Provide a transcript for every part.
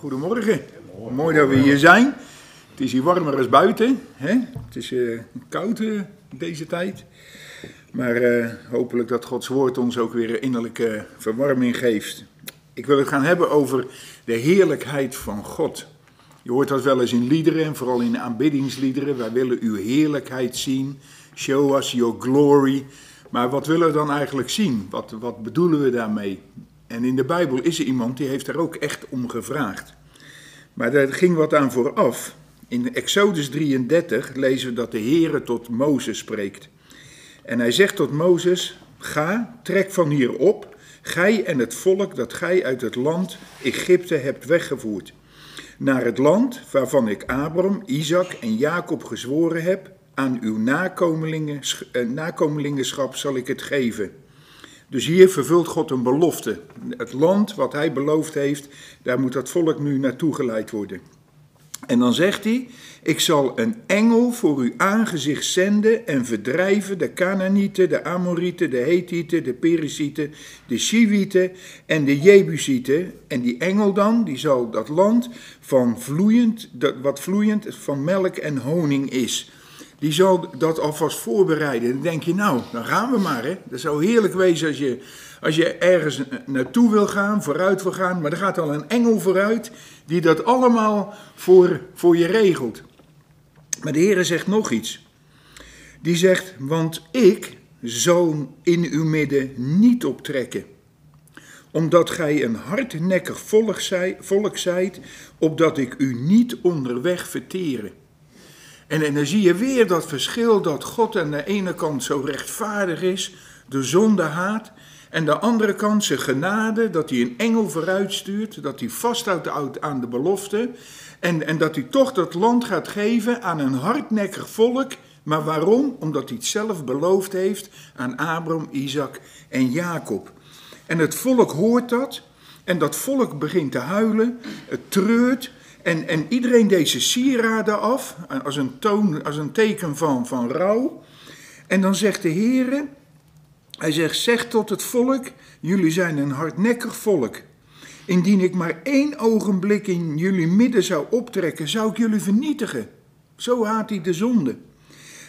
Goedemorgen. Mooi dat we hier zijn. Het is hier warmer als buiten. Hè? Het is eh, koud eh, deze tijd. Maar eh, hopelijk dat Gods woord ons ook weer innerlijke verwarming geeft. Ik wil het gaan hebben over de heerlijkheid van God. Je hoort dat wel eens in liederen en vooral in aanbiddingsliederen. Wij willen uw heerlijkheid zien. Show us your glory. Maar wat willen we dan eigenlijk zien? Wat, wat bedoelen we daarmee? En in de Bijbel is er iemand die heeft daar ook echt om gevraagd. Maar daar ging wat aan vooraf. In Exodus 33 lezen we dat de Heere tot Mozes spreekt. En hij zegt tot Mozes, ga, trek van hier op, gij en het volk dat gij uit het land Egypte hebt weggevoerd. Naar het land waarvan ik Abram, Isaac en Jacob gezworen heb, aan uw nakomelingen, eh, nakomelingenschap zal ik het geven. Dus hier vervult God een belofte. Het land wat hij beloofd heeft, daar moet dat volk nu naartoe geleid worden. En dan zegt hij: Ik zal een engel voor uw aangezicht zenden en verdrijven de Canaanieten, de Amorieten, de Hethieten, de Perizieten, de Shiwieten en de Jebusieten. En die engel dan, die zal dat land van vloeiend, wat vloeiend van melk en honing is die zal dat alvast voorbereiden. Dan denk je, nou, dan gaan we maar. Hè. Dat zou heerlijk wezen als je, als je ergens naartoe wil gaan, vooruit wil gaan. Maar er gaat al een engel vooruit die dat allemaal voor, voor je regelt. Maar de Heer zegt nog iets. Die zegt, want ik zal in uw midden niet optrekken omdat gij een hardnekkig volk zijt, opdat ik u niet onderweg verteren. En, dan zie je weer dat verschil dat God aan de ene kant zo rechtvaardig is, de zonde haat, en de andere kant zijn genade, dat hij een engel vooruit stuurt, dat hij vasthoudt aan de belofte, en, en dat hij toch dat land gaat geven aan een hardnekkig volk. Maar waarom? Omdat hij het zelf beloofd heeft aan Abram, Isaac en Jacob. En het volk hoort dat, en dat volk begint te huilen, het treurt, en, en iedereen deze sieraden af, als een, toon, als een teken van, van rouw. En dan zegt de Heer, hij zegt, zeg tot het volk, jullie zijn een hardnekkig volk. Indien ik maar één ogenblik in jullie midden zou optrekken, zou ik jullie vernietigen. Zo haat hij de zonde.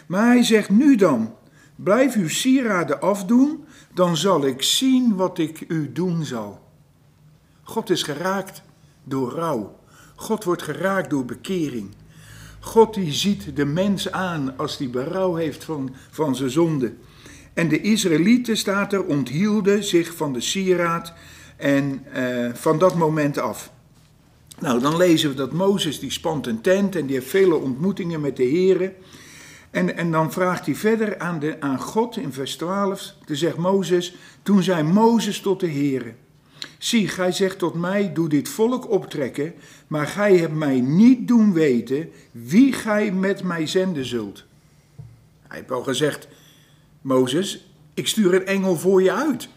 Maar hij zegt nu dan, blijf uw sieraden afdoen, dan zal ik zien wat ik u doen zal. God is geraakt door rouw. God wordt geraakt door bekering. God die ziet de mens aan als die berouw heeft van, van zijn zonde. En de Israëlieten, staat er, onthielden zich van de sieraad en uh, van dat moment af. Nou, dan lezen we dat Mozes die spant een tent en die heeft vele ontmoetingen met de heren. En, en dan vraagt hij verder aan, de, aan God in vers 12, te zegt Mozes, toen zei Mozes tot de heren, Zie, gij zegt tot mij, doe dit volk optrekken, maar gij hebt mij niet doen weten wie gij met mij zenden zult. Hij heeft al gezegd, Mozes, ik stuur een engel voor je uit.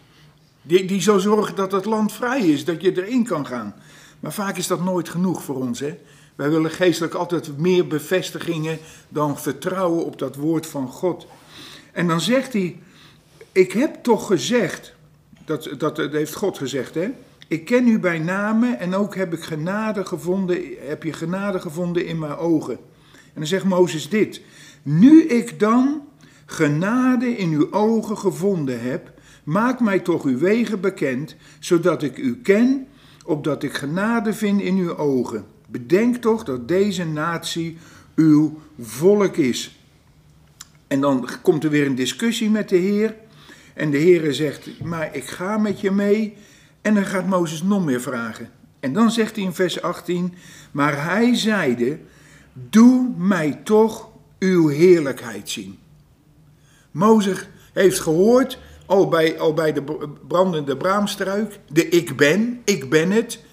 Die, die zal zorgen dat het land vrij is, dat je erin kan gaan. Maar vaak is dat nooit genoeg voor ons. Hè? Wij willen geestelijk altijd meer bevestigingen dan vertrouwen op dat woord van God. En dan zegt hij, ik heb toch gezegd, dat, dat, heeft God gezegd, hè? Ik ken u bij name en ook heb ik genade gevonden, heb je genade gevonden in mijn ogen. En dan zegt Mozes dit: Nu ik dan genade in uw ogen gevonden heb, maak mij toch uw wegen bekend, zodat ik u ken, opdat ik genade vind in uw ogen. Bedenk toch dat deze natie uw volk is. En dan komt er weer een discussie met de Heer. En de Heer zegt: Maar ik ga met je mee en dan gaat Mozes nog meer vragen. En dan zegt hij in vers 18: Maar hij zeide: Doe mij toch uw heerlijkheid zien. Mozes heeft gehoord, al bij, al bij de brandende braamstruik, de ik ben, ik ben het.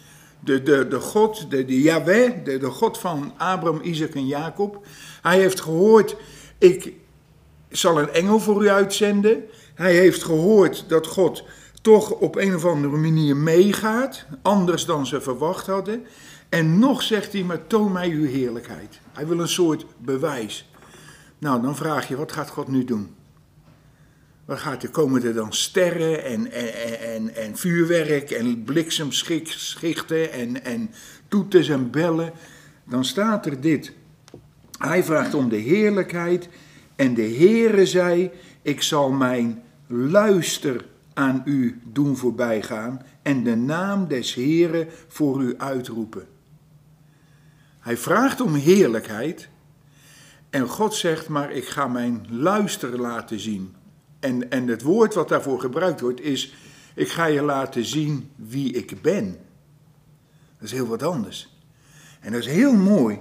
De, de, de God, de, de Yahweh, de, de God van Abraham, Isaac en Jacob. Hij heeft gehoord, ik zal een engel voor u uitzenden. Hij heeft gehoord dat God toch op een of andere manier meegaat, anders dan ze verwacht hadden. En nog zegt hij, maar toon mij uw heerlijkheid. Hij wil een soort bewijs. Nou, dan vraag je, wat gaat God nu doen? Wat gaat er, komen er dan sterren en, en, en, en vuurwerk en bliksemschichten en, en toeters en bellen? Dan staat er dit. Hij vraagt om de heerlijkheid en de Heere zei, ik zal mijn luister aan u doen voorbijgaan en de naam des Heeren voor u uitroepen. Hij vraagt om heerlijkheid en God zegt, maar ik ga mijn luister laten zien. En, en het woord wat daarvoor gebruikt wordt is, ik ga je laten zien wie ik ben. Dat is heel wat anders. En dat is heel mooi.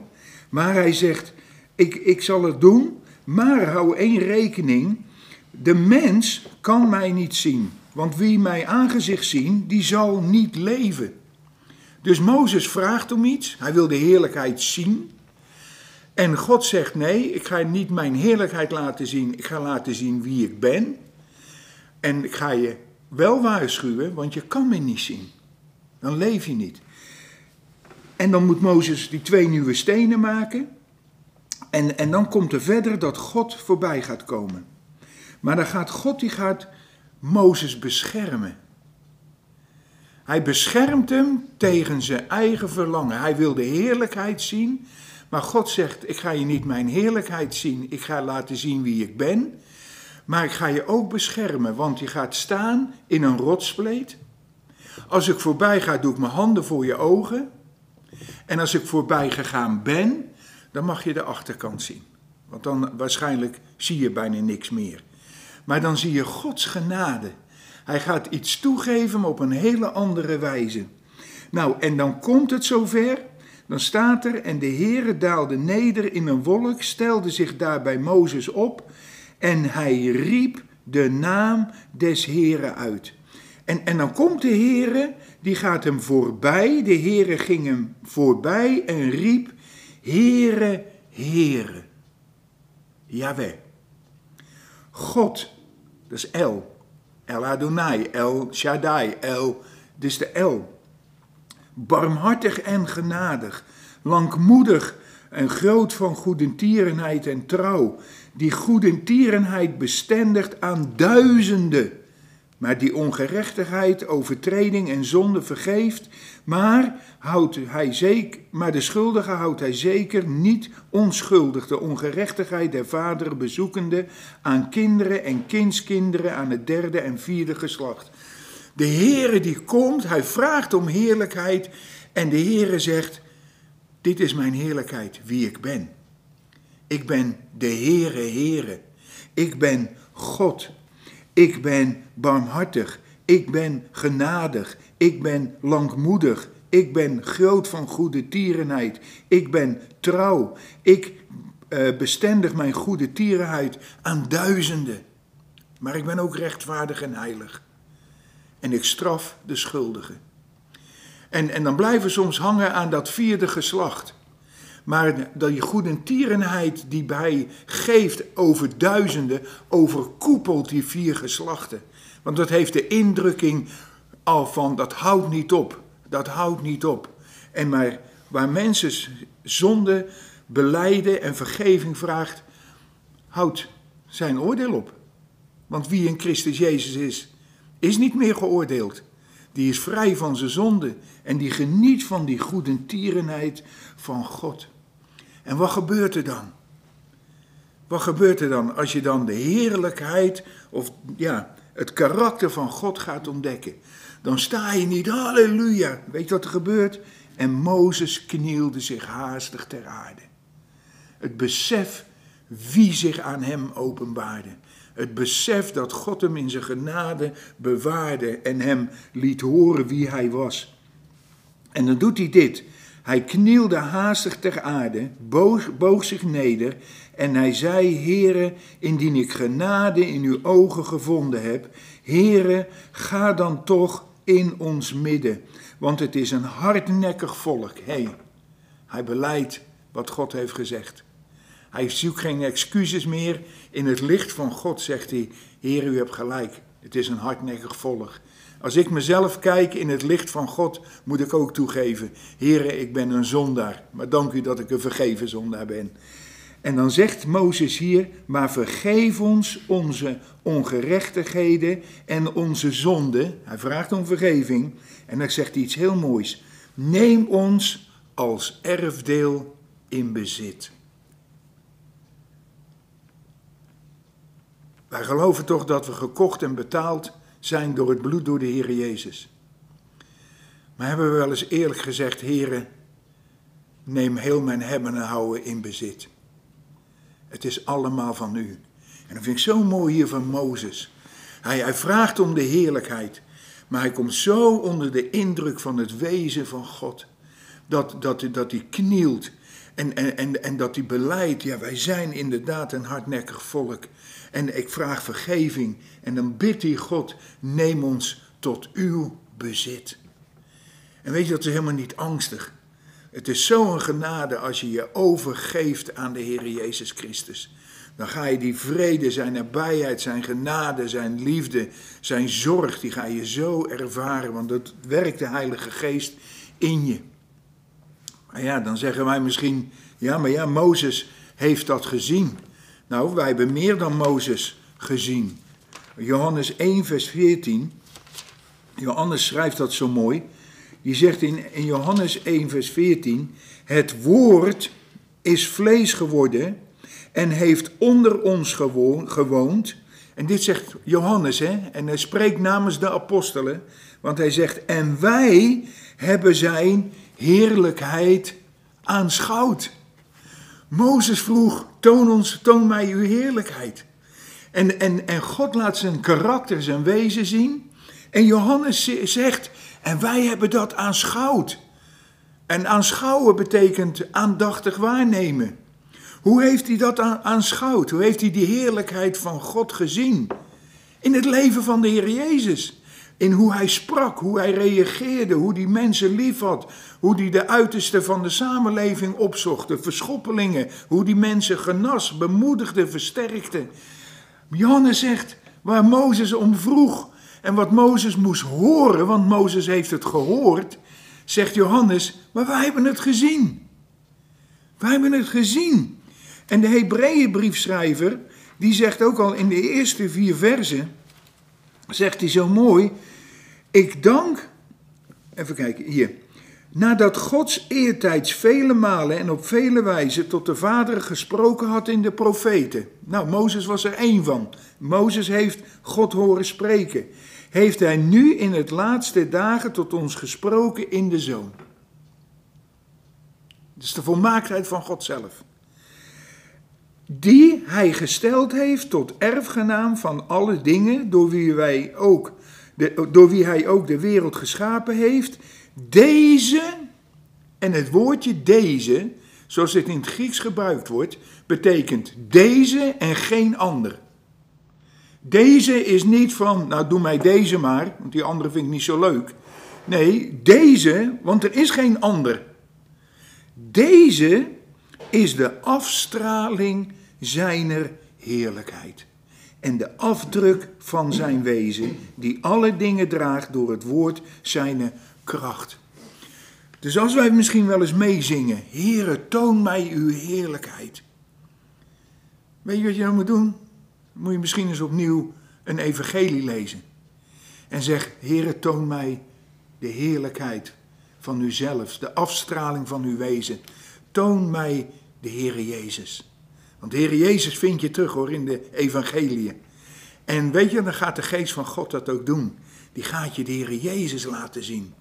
Maar hij zegt, ik, ik zal het doen, maar hou één rekening. De mens kan mij niet zien. Want wie mij aangezicht zien, die zal niet leven. Dus Mozes vraagt om iets. Hij wil de heerlijkheid zien. En God zegt: Nee, ik ga niet mijn heerlijkheid laten zien. Ik ga laten zien wie ik ben. En ik ga je wel waarschuwen, want je kan me niet zien. Dan leef je niet. En dan moet Mozes die twee nieuwe stenen maken. En, en dan komt er verder dat God voorbij gaat komen. Maar dan gaat God, die gaat Mozes beschermen. Hij beschermt hem tegen zijn eigen verlangen. Hij wil de heerlijkheid zien. Maar God zegt: Ik ga je niet mijn heerlijkheid zien. Ik ga laten zien wie ik ben. Maar ik ga je ook beschermen, want je gaat staan in een rotspleet. Als ik voorbij ga, doe ik mijn handen voor je ogen. En als ik voorbij gegaan ben, dan mag je de achterkant zien. Want dan waarschijnlijk zie je bijna niks meer. Maar dan zie je Gods genade. Hij gaat iets toegeven, op een hele andere wijze. Nou, en dan komt het zover. Dan staat er, en de Heere daalde neder in een wolk, stelde zich daar bij Mozes op, en hij riep de naam des Heeren uit. En, en dan komt de Heere, die gaat hem voorbij, de Heere ging hem voorbij en riep, Heere, Heere. Jawel. God, dat is El. El Adonai, El Shaddai, El, dus de El. Barmhartig en genadig, langmoedig en groot van goedentierenheid en trouw, die goedentierenheid bestendigt aan duizenden maar die ongerechtigheid, overtreding en zonde vergeeft, maar, houdt hij zeker, maar de schuldige houdt hij zeker niet onschuldig, de ongerechtigheid der vaderen bezoekende aan kinderen en kindskinderen aan het derde en vierde geslacht. De Heere die komt, hij vraagt om heerlijkheid en de Heere zegt, dit is mijn heerlijkheid, wie ik ben. Ik ben de Heere Heere. Ik ben God. Ik ben barmhartig. Ik ben genadig. Ik ben langmoedig. Ik ben groot van goede tierenheid. Ik ben trouw. Ik uh, bestendig mijn goede tierenheid aan duizenden. Maar ik ben ook rechtvaardig en heilig. En ik straf de schuldigen. En, en dan blijven we soms hangen aan dat vierde geslacht. Maar die goedentierenheid die hij geeft over duizenden, overkoepelt die vier geslachten. Want dat heeft de indrukking al van, dat houdt niet op. Dat houdt niet op. En maar waar mensen zonde beleiden en vergeving vraagt, houdt zijn oordeel op. Want wie in Christus Jezus is, is niet meer geoordeeld. Die is vrij van zijn zonde en die geniet van die goedentierenheid van God. En wat gebeurt er dan? Wat gebeurt er dan als je dan de heerlijkheid of ja, het karakter van God gaat ontdekken? Dan sta je niet, halleluja. Weet je wat er gebeurt? En Mozes knielde zich haastig ter aarde. Het besef wie zich aan hem openbaarde. Het besef dat God hem in zijn genade bewaarde en hem liet horen wie hij was. En dan doet hij dit. Hij knielde haastig ter aarde, boog, zich neder en hij zei, Heere, indien ik genade in uw ogen gevonden heb, Heere, ga dan toch in ons midden, want het is een hardnekkig volk. Hey, hij beleidt wat God heeft gezegd. Hij zoekt geen excuses meer. In het licht van God zegt hij, Heer, u hebt gelijk. Het is een hardnekkig volk. Als ik mezelf kijk in het licht van God, moet ik ook toegeven: Heere, ik ben een zondaar. Maar dank u dat ik een vergeven zondaar ben. En dan zegt Mozes hier, maar vergeef ons onze ongerechtigheden en onze zonden. Hij vraagt om vergeving en dan zegt hij iets heel moois. Neem ons als erfdeel in bezit. Wij geloven toch dat we gekocht en betaald zijn door het bloed door de Heer Jezus. Maar hebben we wel eens eerlijk gezegd, Heere, neem heel mijn hebben en houden in bezit. Het is allemaal van u. En dat vind ik zo mooi hier van Mozes. Hij, hij vraagt om de heerlijkheid, maar hij komt zo onder de indruk van het wezen van God. Dat, dat, dat hij knielt en, en, en, en dat hij beleidt, ja wij zijn inderdaad een hardnekkig volk. En ik vraag vergeving en dan bidt hij God, neem ons tot uw bezit. En weet je, dat is helemaal niet angstig. Het is zo'n genade als je je overgeeft aan de Heer Jezus Christus. Dan ga je die vrede, zijn nabijheid, zijn genade, zijn liefde, zijn zorg, die ga je zo ervaren, want dat werkt de Heilige Geest in je. Maar ja, dan zeggen wij misschien, ja, maar ja, Mozes heeft dat gezien. Nou, wij hebben meer dan Mozes gezien. Johannes 1, vers 14. Johannes schrijft dat zo mooi. Die zegt in, in Johannes 1, vers 14: Het woord is vlees geworden en heeft onder ons gewoond. En dit zegt Johannes, hè? en hij spreekt namens de apostelen, want hij zegt: En wij hebben zijn heerlijkheid aanschouwd. Mozes vroeg: Toon ons, toon mij uw heerlijkheid. En, en, en God laat zijn karakter, zijn wezen zien. En Johannes zegt: en wij hebben dat aanschouwd. En aanschouwen betekent aandachtig waarnemen. Hoe heeft hij dat aanschouwd? Hoe heeft hij die heerlijkheid van God gezien? In het leven van de Heer Jezus. In hoe hij sprak, hoe hij reageerde, hoe hij mensen lief had. Hoe hij de uiterste van de samenleving opzocht, verschoppelingen. Hoe die mensen genas, bemoedigde, versterkte. Johannes zegt, waar Mozes om vroeg, en wat Mozes moest horen, want Mozes heeft het gehoord, zegt Johannes, maar wij hebben het gezien. Wij hebben het gezien. En de Hebreeënbriefschrijver, die zegt ook al in de eerste vier versen, zegt hij zo mooi, ik dank, even kijken hier, nadat Gods eertijds vele malen en op vele wijzen tot de Vader gesproken had in de profeten. Nou, Mozes was er één van. Mozes heeft God horen spreken heeft hij nu in het laatste dagen tot ons gesproken in de Zoon. Dat is de volmaaktheid van God zelf. Die hij gesteld heeft tot erfgenaam van alle dingen, door wie, wij ook, door wie hij ook de wereld geschapen heeft. Deze, en het woordje deze, zoals het in het Grieks gebruikt wordt, betekent deze en geen ander. Deze is niet van, nou doe mij deze maar, want die andere vind ik niet zo leuk. Nee, deze, want er is geen ander. Deze is de afstraling zijner heerlijkheid. En de afdruk van zijn wezen, die alle dingen draagt door het woord zijne kracht. Dus als wij misschien wel eens meezingen, Heere, toon mij uw heerlijkheid. Weet je wat je nou moet doen? moet je misschien eens opnieuw een evangelie lezen. En zeg, Heere, toon mij de heerlijkheid van uzelf, de afstraling van uw wezen. Toon mij de Heere Jezus. Want de Heere Jezus vind je terug hoor in de evangelie. En weet je, dan gaat de geest van God dat ook doen. Die gaat je de Heere Jezus laten zien.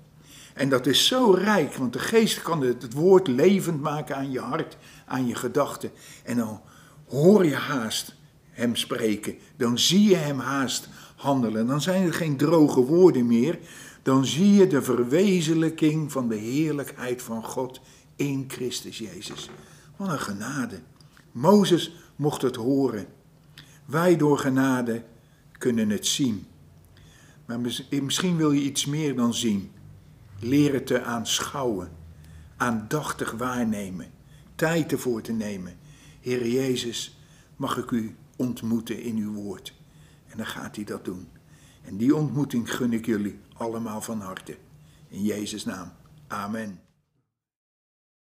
En dat is zo rijk, want de geest kan het, het woord levend maken aan je hart, aan je gedachten. En dan hoor je haast hem spreken. Dan zie je hem haast handelen. Dan zijn er geen droge woorden meer. Dan zie je de verwezenlijking van de heerlijkheid van God in Christus Jezus. Wat een genade. Mozes mocht het horen. Wij door genade kunnen het zien. Maar misschien wil je iets meer dan zien. Leren te aanschouwen. Aandachtig waarnemen. Tijd ervoor te nemen. Heer Jezus, mag ik u ontmoeten in uw woord. En dan gaat hij dat doen. En die ontmoeting gun ik jullie allemaal van harte. In Jezus' naam. Amen.